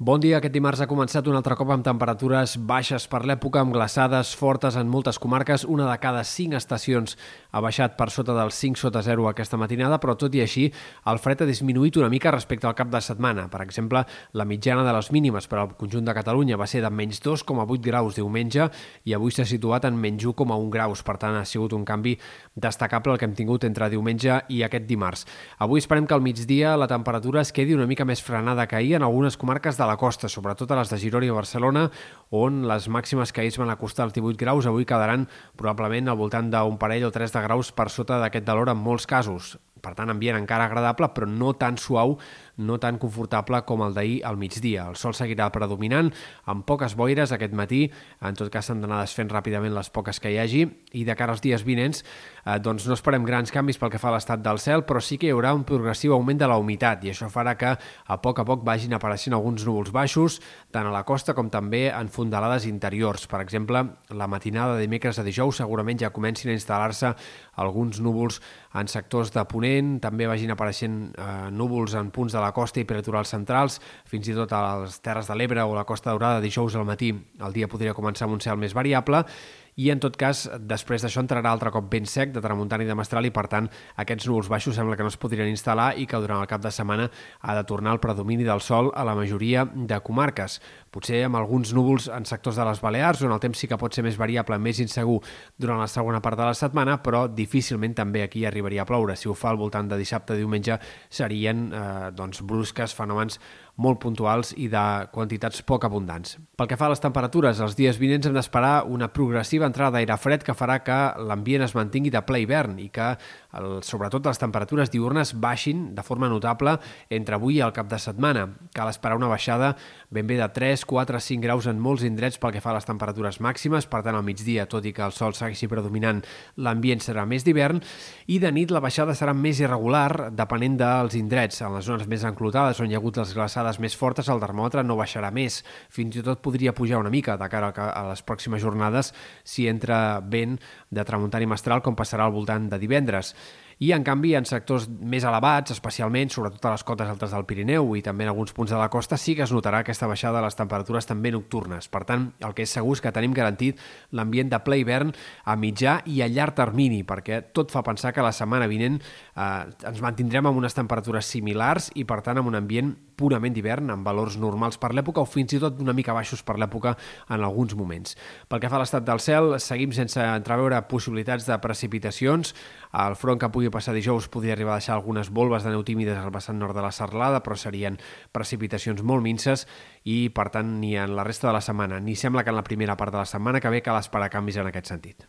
Bon dia. Aquest dimarts ha començat un altre cop amb temperatures baixes per l'època, amb glaçades fortes en moltes comarques. Una de cada cinc estacions ha baixat per sota dels 5 sota 0 aquesta matinada, però tot i així el fred ha disminuït una mica respecte al cap de setmana. Per exemple, la mitjana de les mínimes per al conjunt de Catalunya va ser de menys 2,8 graus diumenge i avui s'ha situat en menys 1,1 graus. Per tant, ha sigut un canvi destacable el que hem tingut entre diumenge i aquest dimarts. Avui esperem que al migdia la temperatura es quedi una mica més frenada que ahir en algunes comarques de la costa, sobretot a les de Girona i Barcelona, on les màximes que ahir van acostar als 18 graus avui quedaran probablement al voltant d'un parell o tres de graus per sota d'aquest valor en molts casos. Per tant, ambient encara agradable, però no tan suau, no tan confortable com el d'ahir al migdia. El sol seguirà predominant, amb poques boires aquest matí, en tot cas s'han d'anar desfent ràpidament les poques que hi hagi, i de cara als dies vinents eh, doncs no esperem grans canvis pel que fa a l'estat del cel, però sí que hi haurà un progressiu augment de la humitat, i això farà que a poc a poc vagin apareixent alguns núvols baixos, tant a la costa com també en fondalades interiors. Per exemple, la matinada de dimecres a dijous segurament ja comencin a instal·lar-se alguns núvols en sectors de Ponent, també vagin apareixent eh, núvols en punts de la costa i peritorials centrals, fins i tot a les Terres de l'Ebre o la Costa Daurada dijous al matí el dia podria començar amb un cel més variable i en tot cas després d'això entrarà altre cop ben sec de tramuntana i de mestral i per tant aquests núvols baixos sembla que no es podrien instal·lar i que durant el cap de setmana ha de tornar el predomini del sol a la majoria de comarques. Potser amb alguns núvols en sectors de les Balears on el temps sí que pot ser més variable, més insegur durant la segona part de la setmana, però difícilment també aquí arribaria a ploure. Si ho fa al voltant de dissabte diumenge serien eh, doncs, brusques, fenòmens molt puntuals i de quantitats poc abundants. Pel que fa a les temperatures, els dies vinents hem d'esperar una progressiva entrada d'aire fred que farà que l'ambient es mantingui de ple hivern i que, el, sobretot, les temperatures diurnes baixin de forma notable entre avui i el cap de setmana. Cal esperar una baixada ben bé de 3, 4, 5 graus en molts indrets pel que fa a les temperatures màximes, per tant, al migdia, tot i que el sol segueixi predominant, l'ambient serà més d'hivern, i de nit la baixada serà més irregular, depenent dels indrets. En les zones més enclotades, on hi ha hagut les glaçades més fortes, el termòmetre no baixarà més. Fins i tot podria pujar una mica de cara a les pròximes jornades si entra vent de tramuntana i mestral, com passarà al voltant de divendres i en canvi en sectors més elevats, especialment sobretot a les cotes altes del Pirineu i també en alguns punts de la costa, sí que es notarà aquesta baixada de les temperatures també nocturnes. Per tant, el que és segur és que tenim garantit l'ambient de ple hivern a mitjà i a llarg termini, perquè tot fa pensar que la setmana vinent eh, ens mantindrem amb unes temperatures similars i, per tant, amb un ambient purament d'hivern, amb valors normals per l'època o fins i tot una mica baixos per l'època en alguns moments. Pel que fa a l'estat del cel, seguim sense entreveure possibilitats de precipitacions. El front que pugui passar dijous podria arribar a deixar algunes volves de neu tímides al vessant nord de la serlada, però serien precipitacions molt minces i, per tant, ni en la resta de la setmana, ni sembla que en la primera part de la setmana que ve cal esperar canvis en aquest sentit.